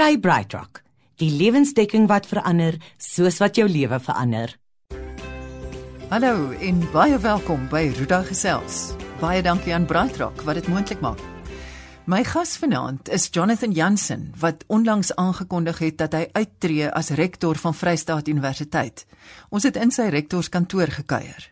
Kry BrightRock, die lewensdekking wat verander soos wat jou lewe verander. Hallo en baie welkom by Ruda Gesels. Baie dankie aan BrightRock wat dit moontlik maak. My gas vanaand is Jonathan Jansen wat onlangs aangekondig het dat hy uittreë as rektor van Vrystaat Universiteit. Ons het in sy rektorskantoor gekuier.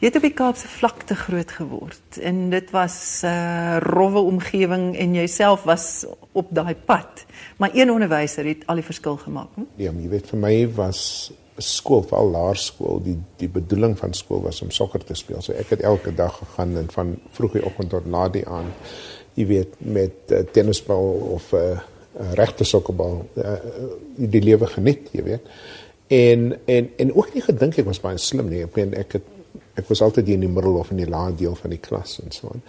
Jy het op die Kaapse vlakte groot geword en dit was 'n uh, rowwe omgewing en jouself was op daai pad. Maar een onderwyser het al die verskil gemaak. Hm? Ja, jy weet vir my was skool, veral laerskool, die die bedoeling van skool was om sokker te speel. So ek het elke dag gegaan en van vroegie oggend tot laat die aand jy weet met uh, tennisbal of 'n uh, uh, regte sokkerbal uh, die lewe geniet, jy weet. En en en ook nie gedink ek was baie slim nie. Ek meen ek het ek was altyd in die middel of in die lae deel van die klas en so aan.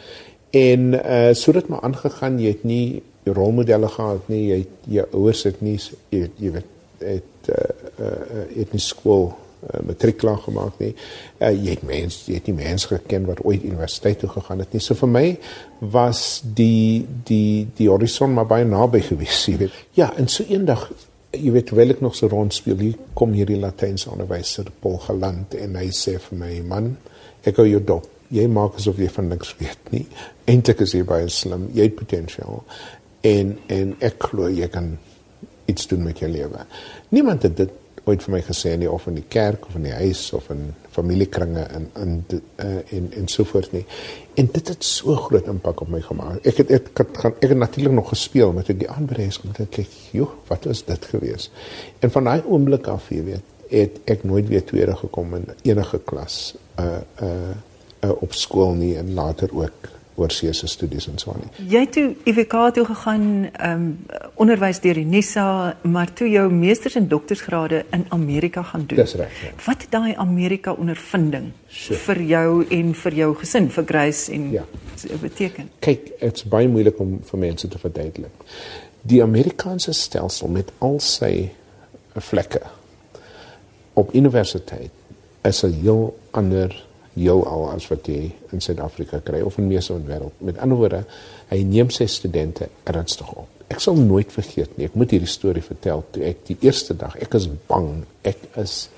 En uh so het maar aangegaan, jy het nie rolmodelle gehad nie, jy het, jou ouers het nie jy, weet het uh uh het nie skool uh, matriek klaar gemaak nie. Uh, jy het mens, jy het nie mense geken wat ooit universiteit toe gegaan het nie. So vir my was die die die horison maar baie naby gewees, jy weet. Ja, en so eendag jy weet wel ek nog so rond speel hier kom hierdie Latynse onderwyser Paul Galant en hy sê vir my man ek gou jou dop. Jy maak asof jy van niks weet nie. Eintlik is jy baie slim. Jy het potensiaal. En en ek glo jy kan iets doen met jou lewe. Niemand het dit ooit vir my gesê nie of in die kerk of in die huis of in familiekringe en in uh, en en so voort nie. En dit het so groot impak op my gemaak. Ek het ek het gaan ek het natuurlik nog gespeel met die huis kom dit kyk, joh, wat was dit gewees? En van daai oomblik af, jy weet, het ek nooit weer tweede gekom in enige klas uh uh, uh op skool nie en later ook oorsee se studies en so aan. Jy het toe UWK toe gegaan, ehm um, onderwys deur die NISA, maar toe jou meesters en doktorsgrade in Amerika gaan doen. Dis reg. Ja. Wat het daai Amerika ondervinding so. vir jou en vir jou gesin, vir Grace en ja. beteken? Kyk, dit's baie moeilik om vir mense te verduidelik. Die Amerikaanse stelsel met al sy vlekke op universiteit is 'n heel ander heel al as wat jy in Suid-Afrika kry of in meeste van die wêreld. Met ander woorde, hy neem sy studente ernstig op. Ek sal nooit vergeet nie. Ek moet hierdie storie vertel toe ek die eerste dag, ek is bang, ek is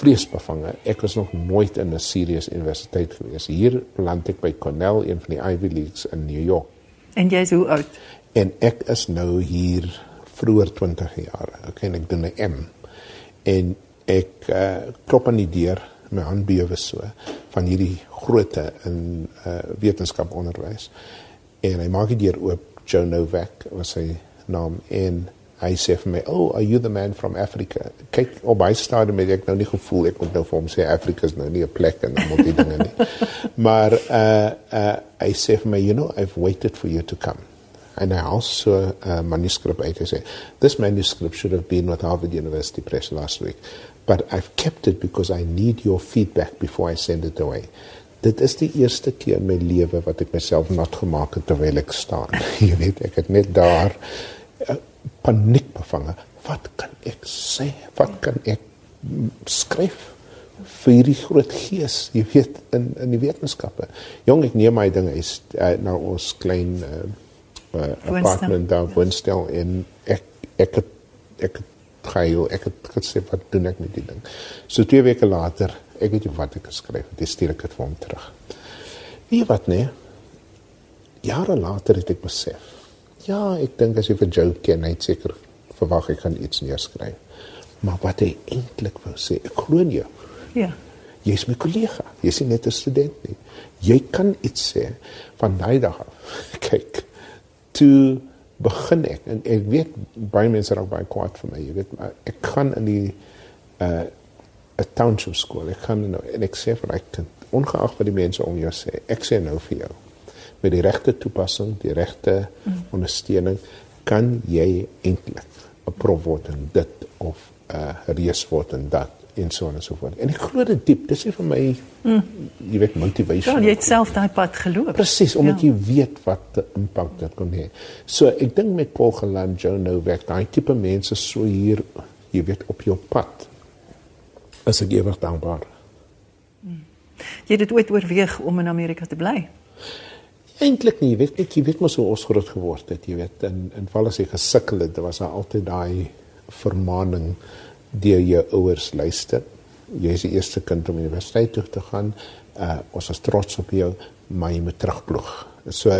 vreesbevange. Ek was nog nooit in 'n serious universiteit gewees. Hier land ek by Cornell, een van die Ivy Leagues in New York. En jy is hoe oud? En ek is nou hier vroeër 20 jaar. Okay, en ek doen 'n M. En ek uh, klop aan die deur my hand bewe so van hierdie grootte in uh, wetenskap onderwys. En hy maak die deur oop Joe Novak was sy naam en hy sê vir my, "Oh, are you the man from Africa?" Kyk, op by stadium het ek nou nie gevoel ek moet nou vir hom sê Afrika is nou nie 'n plek en al die dinge nie. maar uh uh hy sê vir my, "You know, I've waited for you to come." And I also uh, manuscript I sê, "This manuscript should have been with Harvard University Press last week." but I've kept it because I need your feedback before I send it away. Dit is die eerste keer in my lewe wat ek myself nat gemaak het terwyl ek staan. Jy weet, ek het net daar uh, paniek bevange. Wat kan ek sê? Wat kan ek skryf vir hierdie groot gees? Jy weet in in die wetenskappe. Jong, ek neem my dinge is uh, na ons klein uh, uh, apartment daar woonstel in ek ek het, ek het gehuil. Ek het gesê wat doen ek met die ding. So 2 weke later, ek weet nie wat ek geskryf het. Ek stuur ek dit vir hom terug. Wie wat nee? Jare later het ek besef. Ja, ek dink as jy vir Joe ken, hy seker verwag ek kan iets neerskryf. Maar wat hy eintlik wou sê, ek glo nie. Ja. Jy is my kollega. Jy nie net 'n student nie. Jy kan iets sê van daai dag af. Kyk. Toe begin ek en ek weet baie mense raak baie kwaad vir my jy weet maar ek gaan in die uh 'n township skool ek gaan nou en ek sê vir ek ongeag wat die mense om jou sê ek sê nou vir jou met die regte toepassing die regte mm. ondersteuning kan jy eintlik 'n prof word in dit of 'n uh, reus word in dat en so en so voort. En ek glo dit diep. Dis nie vir my mm. jy weet motivation. Ja, jy het self daai pad geloop. Presies, omdat ja. jy weet wat impak dit kan hê. So ek dink met Paul Geland, Joe Novak, daai tipe mense so hier, jy weet op jou pad. As ek ewig dankbaar. Mm. Jy het dit ooit oorweeg om in Amerika te bly? Eintlik nie, weet ek, jy weet mos hoe ons groot geword het, jy weet, in in val as jy gesukkel het, was daar altyd daai vermaaning deur jou ouers luister. Jy is die eerste kind om universiteit toe te gaan. Uh ons is trots op jou, maar jy moet terugploeg. So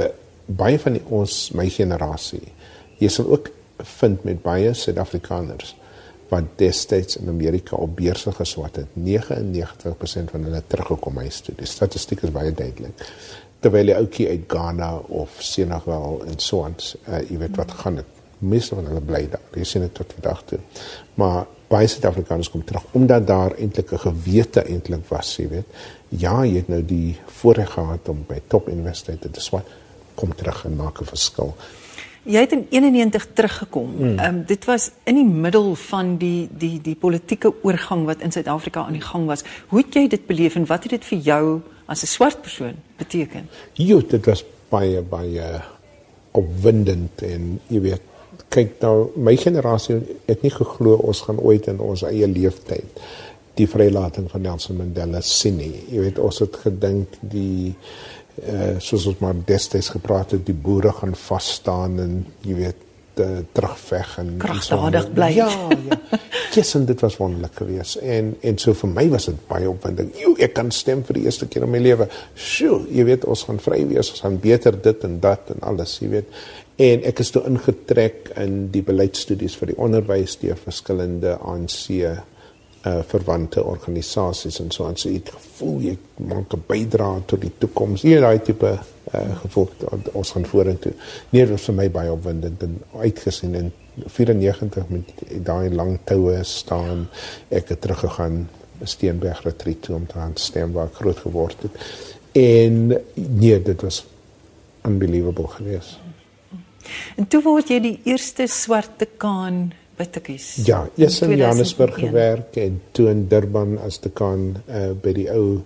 baie van die, ons my generasie. Jy sal ook vind met baie Suid-Afrikaners wat destyds in Amerika op beurse geswat het. 99% van hulle teruggekom huis toe. Die statistiek is baie duidelik. Terwyl die ouetjie uit Ghana of Senegal en so aan, uh, jy weet wat gaan dit. Meeste van hulle bly daar. Jy sien dit tot vandag toe. Maar baie Suid-Afrikaners kom terug omdat daar eintlik 'n gewete eintlik was, jy weet. Ja, jy het nou die voorreg gehad om by top universiteite te swat. Kom terug en maak 'n verskil. Jy het in 91 teruggekom. Ehm mm. um, dit was in die middel van die die die politieke oorgang wat in Suid-Afrika aan die gang was. Hoe het jy dit beleef en wat het dit vir jou as 'n swart persoon beteken? Jo, dit was baie baie opwindend en jy weet kyk nou my generasie het nie geglo ons gaan ooit in ons eie leeftyd die vrylating van Nelson Mandela sien nie. Jy weet ons het gedink die uh, soos ons maar destyds gepraat het die boere gaan vas staan en jy weet uh, terugveg en kragtadig so, bly. Ja, ja. Yes, en dit was wonderlik geweest. En en so vir my was dit baie opwindend. Jo, ek kan stem vir die eerste keer in my lewe. Sjoe, jy weet ons gaan vry wees, ons gaan beter dit en dat en alles, jy weet. En ek is toe ingetrek in die beleidsstudies vir die onderwys deur verskillende ANC uh verwante organisasies en so aan so iets gevoel jy maak 'n bydrae tot die toekoms. Hier daai tipe uh gevoel ons gaan vorentoe. Nee, dit was vir my baie opwindend en uitgesien in 94 met daai lang toue staan. Ek het teruggegaan Steenberg retreat toe om te gaan stem waar ek groot geword het. En nee, dit was unbelievable geweest. En toe word jy die eerste swarte kaan Wittekies. Ja, eers in Johannesburg gewerk en toe in Durban as dekaan uh, by die ou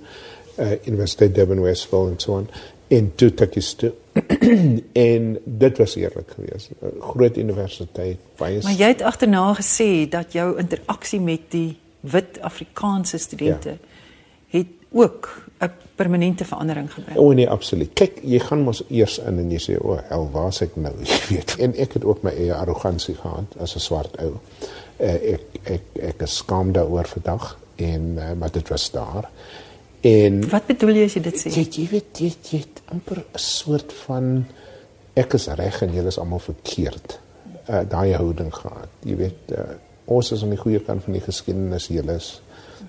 uh, Universiteit Durban Westville en so aan en toe Tikkies toe. en dit was eerlik geweest. Groot universiteit, baie Maar jy het agterna gesê dat jou interaksie met die wit Afrikaanse studente ja. Ook 'n permanente verandering gebring. O nee, absoluut. Kyk, jy gaan mos eers in en jy sê, "O, hel, waar's ek nou?" Jy weet. En ek het ook my eie arrogansie gehad as 'n swart ou. Uh, ek ek ek is skaam daaroor vandag en uh, maar dit was daar. En Wat bedoel jy as jy dit sê? Jy, jy weet jy, jy het amper 'n soort van ek is reg en julle is almal verkeerd. Uh, daai houding gehad. Jy weet, uh, ons is aan die goeie kant van die geskiedenis, julle is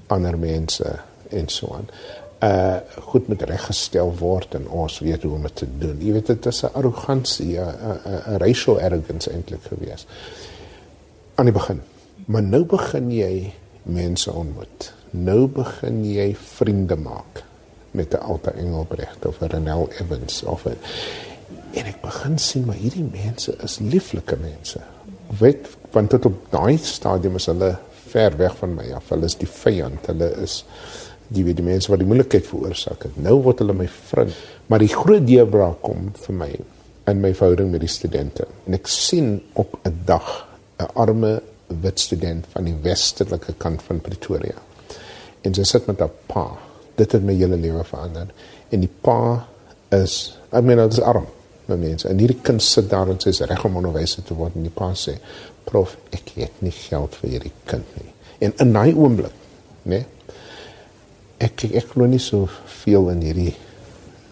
ander mense en so aan uh goed met reggestel word en ons weet hoe om dit te doen. Jy weet dit is 'n arrogansie, 'n racial arrogance eintlik gewees. Aan die begin. Maar nou begin jy mense ontmoet. Nou begin jy vriende maak met 'n Alta Engelbrecht of 'n Renel Evans of 'n en ek begin sien maar hierdie mense is lieflike mense. Weet want tot op daai stadium is hulle ver weg van my af. Hulle is die vyand. Hulle is die weet die mense wat die moeilikheid veroorsaak het. Nou word hulle my vriend. Maar die groot deurbraak kom vir my in my verhouding met die studente. En ek sien op 'n dag 'n arme wit student van die westelike kant van Pretoria. En sy sit met 'n pa. Dit het my hele lewe verander. En die pa is, ek meen dit is arm, my mense. En hierdie kind sit daar en sê sy is reg om onderwyser te word en die pa sê, "Prof, ek het nie geld vir hierdie kind nie." En in daai oomblik, né? Nee, ek ek glo nie so veel in hierdie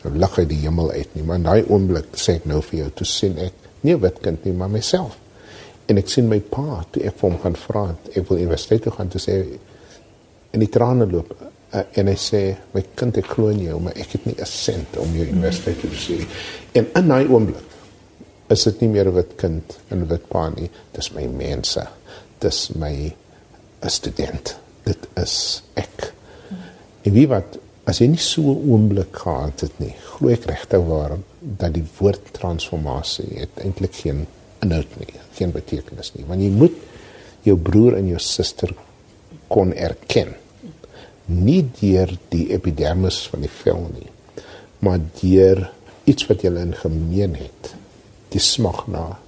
lig uit die hemel uit nie maar in daai oomblik sê ek nou vir jou toe sien ek nie wit kind nie maar myself. En ek sien my pa toe ek hom gaan vra ek wil universiteit toe gaan te sê en die trane loop uh, en hy sê my kind ek glo in jou maar ek het nie 'n sent om jou universiteit toe te sê en in daai oomblik is dit nie meer 'n wit kind en 'n wit pa nie dis my mense dis my 'n student. Dit is ek En wie wat as jy nie so 'n oomblik gehad het nie, glo ek regtig waar dat die woord transformasie het eintlik geen inhoud nie, geen betekenis nie. Want jy moet jou broer en jou suster kon erken. Nie deur die epidermis van die vel nie, maar deur iets wat julle in gemeen het. Die smag na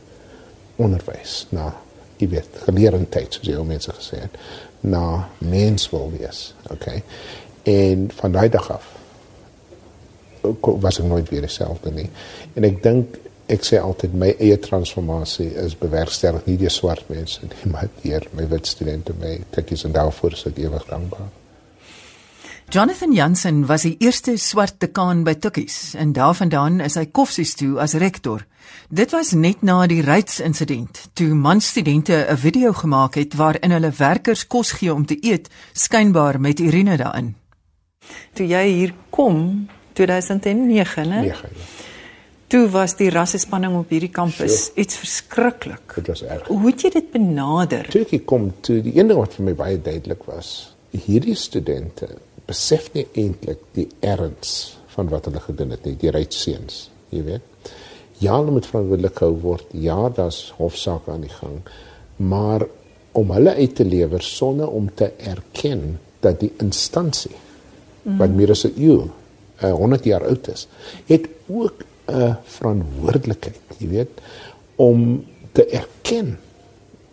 onderwys, na jy weet, geleerdheid, soos jy al mense gesê het, na mens wil wees, okay? En van daai dag af was ek nooit weer dieselfde nie. En ek dink ek sê altyd my eie transformasie is bewerkstellig nie deur swart mense nie, maar deur my wit studente, my tikkies en daarvoor is ek ewig dankbaar. Jonathan Jansen was die eerste swart dekaan by Tukkies en daarvandaan is hy koffsies toe as rektor. Dit was net na die reitsinsident toe man studente 'n video gemaak het waarin hulle werkers kos gee om te eet, skynbaar met urine daarin. Toe jy hier kom 2009, né? 9. Ja. Toe was die rassespanning op hierdie kampus Ja. iets verskriklik. Dit was erg. Hoe het jy dit benader? Toe ek kom toe die een ding wat vir my baie duidelik was, hierdie studente besef nie eintlik die erns van wat hulle gedoen het nie, die reitseuns, jy weet. Ja, hulle moet verantwoordelik gehou word. Ja, daar's hofsaake aan die gang. Maar om hulle uit te lewer sonder om te erken dat die instansie mm. wat meer as 'n eeu, uh, 100 jaar oud is, het ook 'n verantwoordelikheid, jy weet, om te erken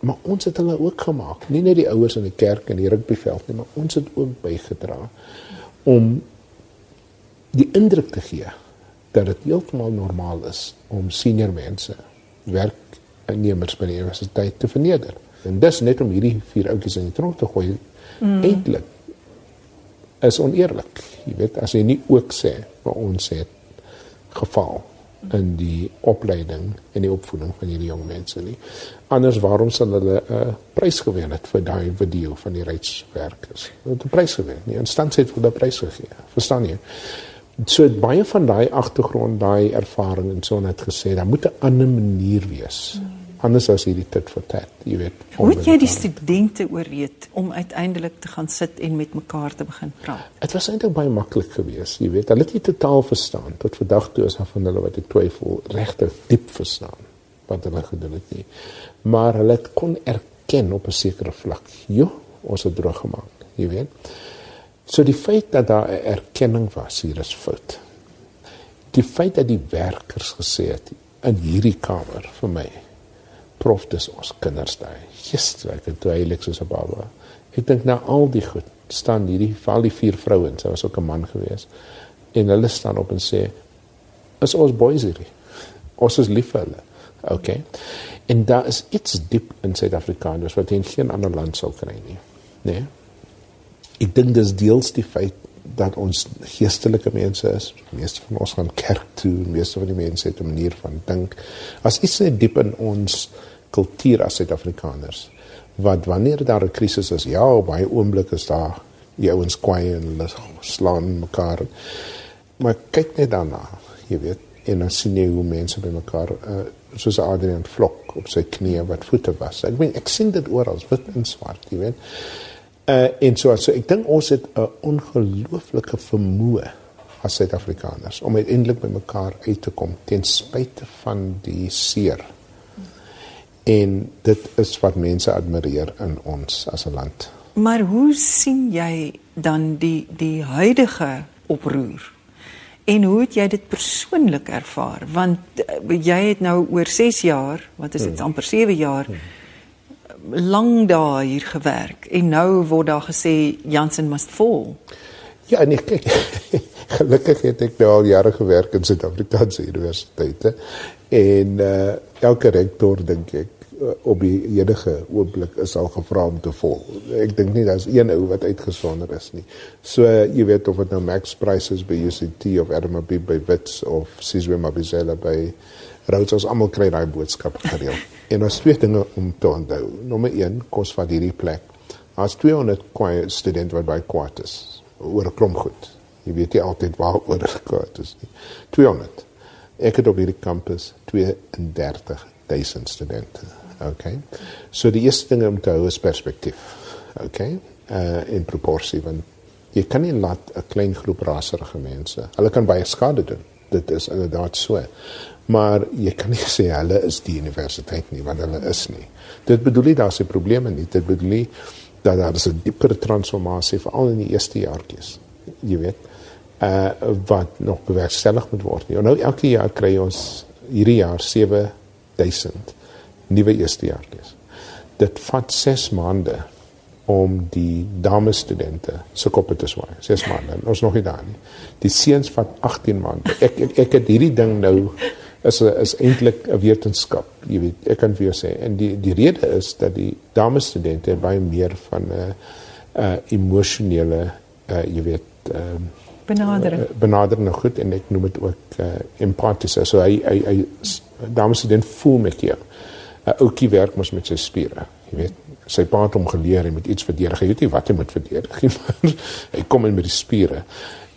maar ons het hulle ook gemaak nie net die ouers in die kerk en die rugbyveld nie maar ons het ook bygedra om die indruk te gee dat dit heeltemal normaal is om senior mense werknemers by die universiteit te verneder en dis net om hierdie vier ouetjies in die tronk te gooi mm. eintlik is oneerlik jy weet as jy nie ook sê maar ons het geval in die opleiding en die opvoeding van hierdie jong mense nie. Anders waarom sal hulle 'n uh, prys gewen het vir daai video van die reiswerkers? Hulle het 'n prys gewen. Die instansie het vir daai prys gegee. Verstaan jy? So baie van daai agtergrond, daai ervaring en so net gesê, daar moet 'n ander manier wees. Hmm. Anders as hierdie tit vir tat, jy weet. Hoe het jy die studente ooreed om uiteindelik te gaan sit en met mekaar te begin praat? Dit was eintlik baie maklik geweest, jy weet. Hulle het nie totaal verstaan tot vandag toe is van hulle wat ek twyfel regtig diep verstaan wat hulle gedoen het nie. Maar hulle kon erken op 'n sekere vlak. Jo, ons het droog gemaak, jy weet. So die feit dat daar 'n erkenning was, hier is fout. Die feit dat die werkers gesê het in hierdie kamer vir my prof dis ons kinders daai. Jesus, ek het toe heilig soos 'n baba. Ek dink nou al die goed staan hierdie val die vier vrouens, sy was ook 'n man gewees. En hulle staan op en sê is ons boys hierdie. Ons is lief vir hulle. Okay. En daar is iets diep in Suid-Afrikaners wat in geen ander land sou kry nie. Nee. Ek dink dis deels die feit dat ons geestelike mense is. Die meeste van ons gaan kerk toe, die meeste van die mense het 'n manier van dink. As iets net diep in ons kultuur as Suid-Afrikaners wat wanneer daar 'n krisis is, ja, baie oomblikke is daar die ouens kwaai en hulle slaan mekaar. Maar kyk net daarna, jy weet, en dan sien jy hoe mense by mekaar uh, soos Adrian Vlok op sy knieë wat voete was. Ek meen ek sien dit oral, wit en swart, jy weet. Uh en so so ek dink ons het 'n ongelooflike vermoë as Suid-Afrikaners om uiteindelik by mekaar uit te kom ten spyte van die seer. En dit is wat mense admireer in ons as 'n land. Maar hoe sien jy dan die die huidige oproer? En hoe het jy dit persoonlik ervaar? Want uh, jy het nou oor 6 jaar, wat is dit hmm. amper 7 jaar hmm. lank daar hier gewerk en nou word daar gesê Jansen must fall. Ja, nee, kyk. Gelukkig het ek nou al jare gewerk in Suid-Afrikaanse universiteite en uh elke rektor dink ek uh, op die enige oomblik is al gevra om te vol. Ek dink nie daar's een ou wat uitgesonder is nie. So jy weet of dit nou Max Price is by UCT of Adam Abib by Wits of Sizwe Mabizela by Rhodes ons almal kry daai boodskap gereël. en ons twee dinge om te onthou. Nommer 1 kos van hierdie plek. As 200 kwai studente wat by kwaad is oor 'n klomp goed. Jy weet nie altyd waar oor gekort is nie. 200. Ek het op hierdie kampus 32000 studente. Okay. So die eerste ding om te hou is perspektief. Okay. Uh in proporsie want jy kan nie laat 'n klein groep raserige mense. Hulle kan baie skade doen. Dit is inderdaad so. Maar jy kan nie sê hulle is die universiteit nie want hulle is nie. Dit bedoel nie daar's 'n probleem nie. Dit bedoel nie dat daar 'n dieper transformasie veral in die eerste jaartjies. Jy weet uh wat nog bewerkstellig moet word nie. Nou elke jaar kry ons hierdie jaar 7000 nuwe eerstejaartjies. Dit vat 6 maande om die dames studente se koppe te swaai. Ses maande. Ons nog nie daar nie. Die seuns van 18 maande. Ek ek, ek het hierdie ding nou is is eintlik 'n wetenskap, jy weet. Ek kan vir jou sê en die die rede is dat die dames studente baie meer van 'n uh, uh emosionele uh jy weet ehm uh, benadering. Uh, benadering nou goed en ek noem dit ook uh empathiese. So hy hy hy dames student voel met jou. 'n uh, Oukie werk mos met sy spiere, jy weet sy pa het hom geleer hy moet iets verdedig. Hy weet nie wat hy moet verdedig nie, maar hy kom in met die spiere.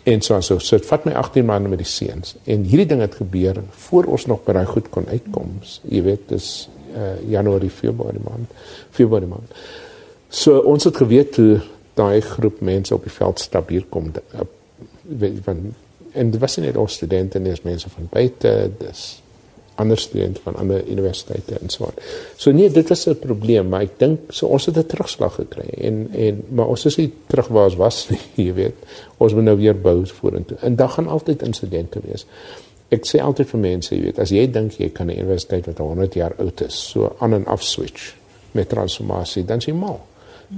En so so, so vat my 18 maande met die seuns. En hierdie ding het gebeur voor ons nog by daai goed kon uitkom. Jy weet, dis uh Januarie, Februarie maand. Februarie maand. So ons het geweet toe daai groep mense op die veld stap hier kom van en dit was nie net ons studente nie, dis mense van buite, dis ander studente van ander universiteite en so aan. So nee, dit was 'n probleem, maar ek dink so ons het 'n terugslag gekry en en maar ons is nie terug waar ons was nie, jy weet. Ons moet nou weer bou vorentoe. En daar gaan altyd insidente wees. Ek sê altyd vir mense, jy weet, as jy dink jy kan 'n universiteit wat 100 jaar oud is, so aan en af switch met transformasie, dan jy mal.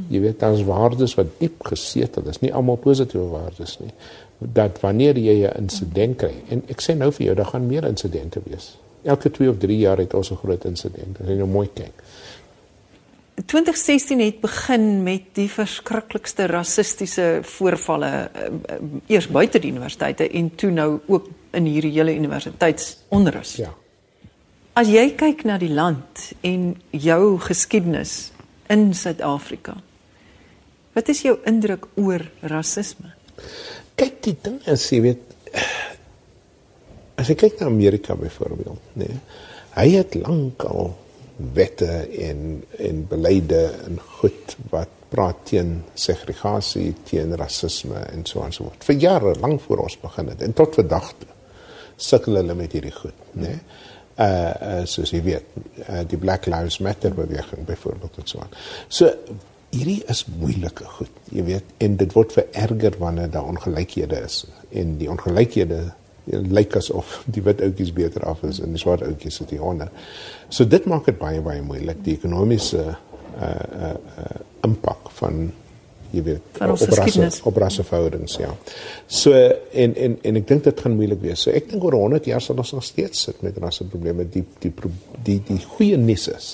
Jy weet daar's waardes wat diep gesetel is, nie almal positiewe waardes nie. Dat wanneer jy 'n insident kry en ek sê nou vir jou, daar gaan meer insidente wees elke 2 of 3 jaar het ons 'n groot insident. As jy nou mooi kyk. 2016 het begin met die verskriklikste rassistiese voorvalle uh, eers buite die universiteite en toe nou ook in hierdie hele universiteitsonrus. Ja. As jy kyk na die land en jou geskiedenis in Suid-Afrika. Wat is jou indruk oor rasisme? Kyk, die ding is, jy weet, jy kyk na Amerika byvoorbeeld, nee. Hy het lankal wette en en beleide en goed wat praat teen segregasie, teen rasisme en so aan so voort. Vir jare lank voor ons begin het en tot vandag toe sukkel hulle met hierdie goed, nê. Nee. Uh, uh soos jy weet, uh, die Black Lives Matter beweging byvoorbeeld en so aan. So hierdie is moeilike goed, jy weet, en dit word vererger wanneer daar ongelykhede is en die ongelykhede lyk asof die wit ouetjies beter af is en die swart ouetjies sit hier onder. So dit maak dit baie baie moeilik die ekonomiese uh uh, uh impak van jy weet rasse op rasse verhoudings ja. So en en en ek dink dit gaan moeilik wees. So ek dink oor 100 jaar sal ons nog steeds sit met rasse probleme die die die die goeie nuus is.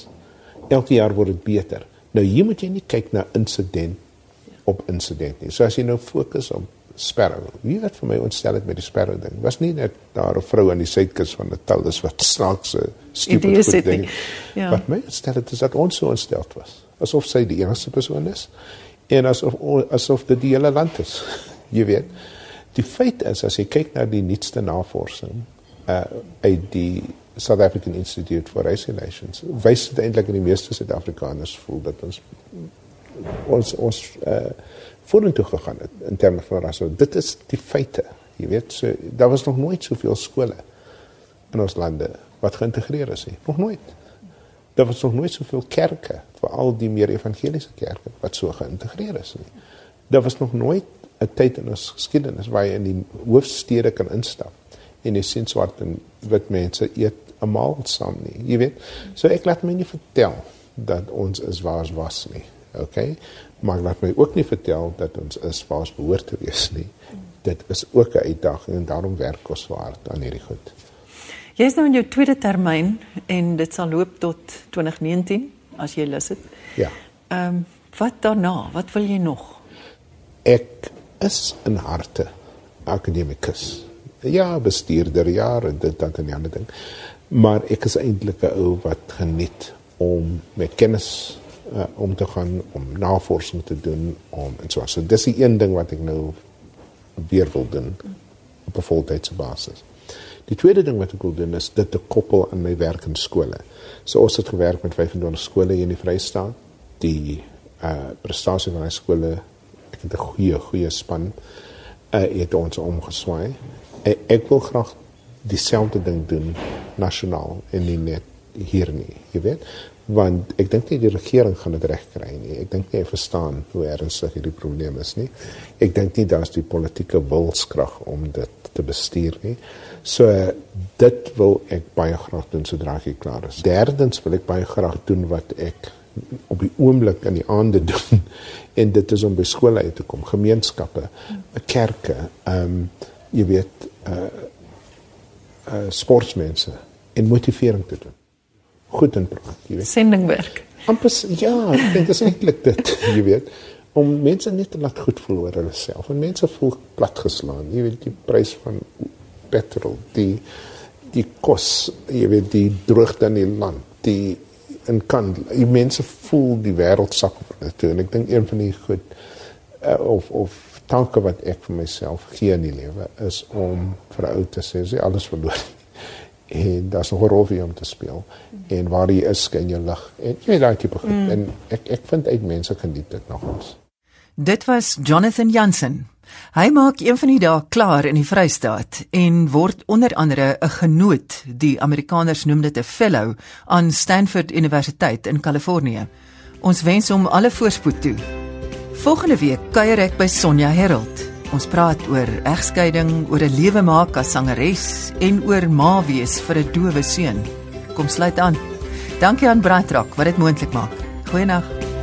Elke jaar word dit beter. Nou hier moet jy nie kyk na insident op insident nie. So as jy nou fokus op sparrow. Wie het vir my ontstel het met die sparrow ding? Was nie net daar 'n vrou aan die suidkus van Natal is wat snaakse stupid goed ding. Ja. Wat my ontstel het is dat ons so ontstel was. Asof sy die enigste persoon is en asof asof dit die hele land is. jy weet. Die feit is as jy kyk na die nuutste navorsing uh uit die South African Institute for Race Relations, wys dit eintlik in die meeste Suid-Afrikaners voel dat ons ons ons uh vorentoe gegaan het in terme van rasse. Dit is die feite. Jy weet, so daar was nog nooit soveel skole in ons lande wat geïntegreer is nie. Nog nooit. Daar was nog nooit soveel kerke, veral die meer evangeliese kerke wat so geïntegreer is nie. Daar was nog nooit 'n tyd in ons geskiedenis waar jy in die hoofstede kan instap en jy sien swart en wit mense eet 'n maal saam nie. Jy weet. So ek laat my nie vertel dat ons is waar ons was nie. Okay? Maar laat my ook nie vertel dat ons is waar ons behoort te wees nie. Dit is ook 'n uitdaging en daarom werk ons so hard aan hierdie goed. Jy is nou in jou tweede termyn en dit sal loop tot 2019 as jy lus het. Ja. Ehm um, wat daarna? Wat wil jy nog? Ek is in harte akademikus. Ja, bestuurder ja, dit dan 'n ander ding. Maar ek is eintlik 'n ou wat geniet om met kennis uh, om te gaan om navorsing te doen om en so. So dis die een ding wat ek nou weer wil doen op 'n voltydse basis. Die tweede ding wat ek wil doen is dit te koppel aan my werk in skole. So ons het gewerk met 25 skole hier in die Vrystaat. Die uh prestasie van die skole, ek het 'n goeie goeie span uh het ons omgeswaai. Ek, ek wil graag dieselfde ding doen nasionaal en nie net hier nie, jy weet want ek dink nie die regering gaan dit regkry nie. Ek dink nie hy verstaan hoe ernstig hierdie probleem is nie. Ek dink nie daar's die politieke wilskrag om dit te bestuur nie. So dit wil ek baie graag doen sodra ek klaar is. Derdens wil ek baie graag doen wat ek op die oomblik in die aande doen en dit is om by skole uit te kom, gemeenskappe, kerke, ehm um, jy weet uh uh sportmense en motivering te doen. Goed in praat, jy weet. Sendingwerk. Amper ja, ek dink dit is eintlik dit, jy weet, om mense net te laat goed voel oor hulle self. En mense voel platgeslaan, jy weet die prys van petrol, die die kos, jy weet die droogte in die land, die in kan die mense voel die wêreld sak op hulle toe en ek dink een van die goed uh, of of tanke wat ek vir myself gee in die lewe is om vir ou te sê jy alles verloor en daar's nog 'n rol vir hom te speel en waar hy is skyn jou lig en jy weet daai tipe goed mm. en ek ek vind uit mense geniet dit nogals Dit was Jonathan Jansen. Hy maak een van die dae klaar in die Vrystaat en word onder andere 'n genoot, die Amerikaners noem dit 'n fellow aan Stanford Universiteit in Kalifornië. Ons wens hom alle voorspoed toe. Volgende week kuier ek by Sonja Herold. Ons praat oor egskeiding, oor 'n lewe maak as sangeres en oor ma wees vir 'n dowe seun. Kom sluit aan. Dankie aan Braaitrak wat dit moontlik maak. Goeienaand.